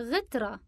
غترة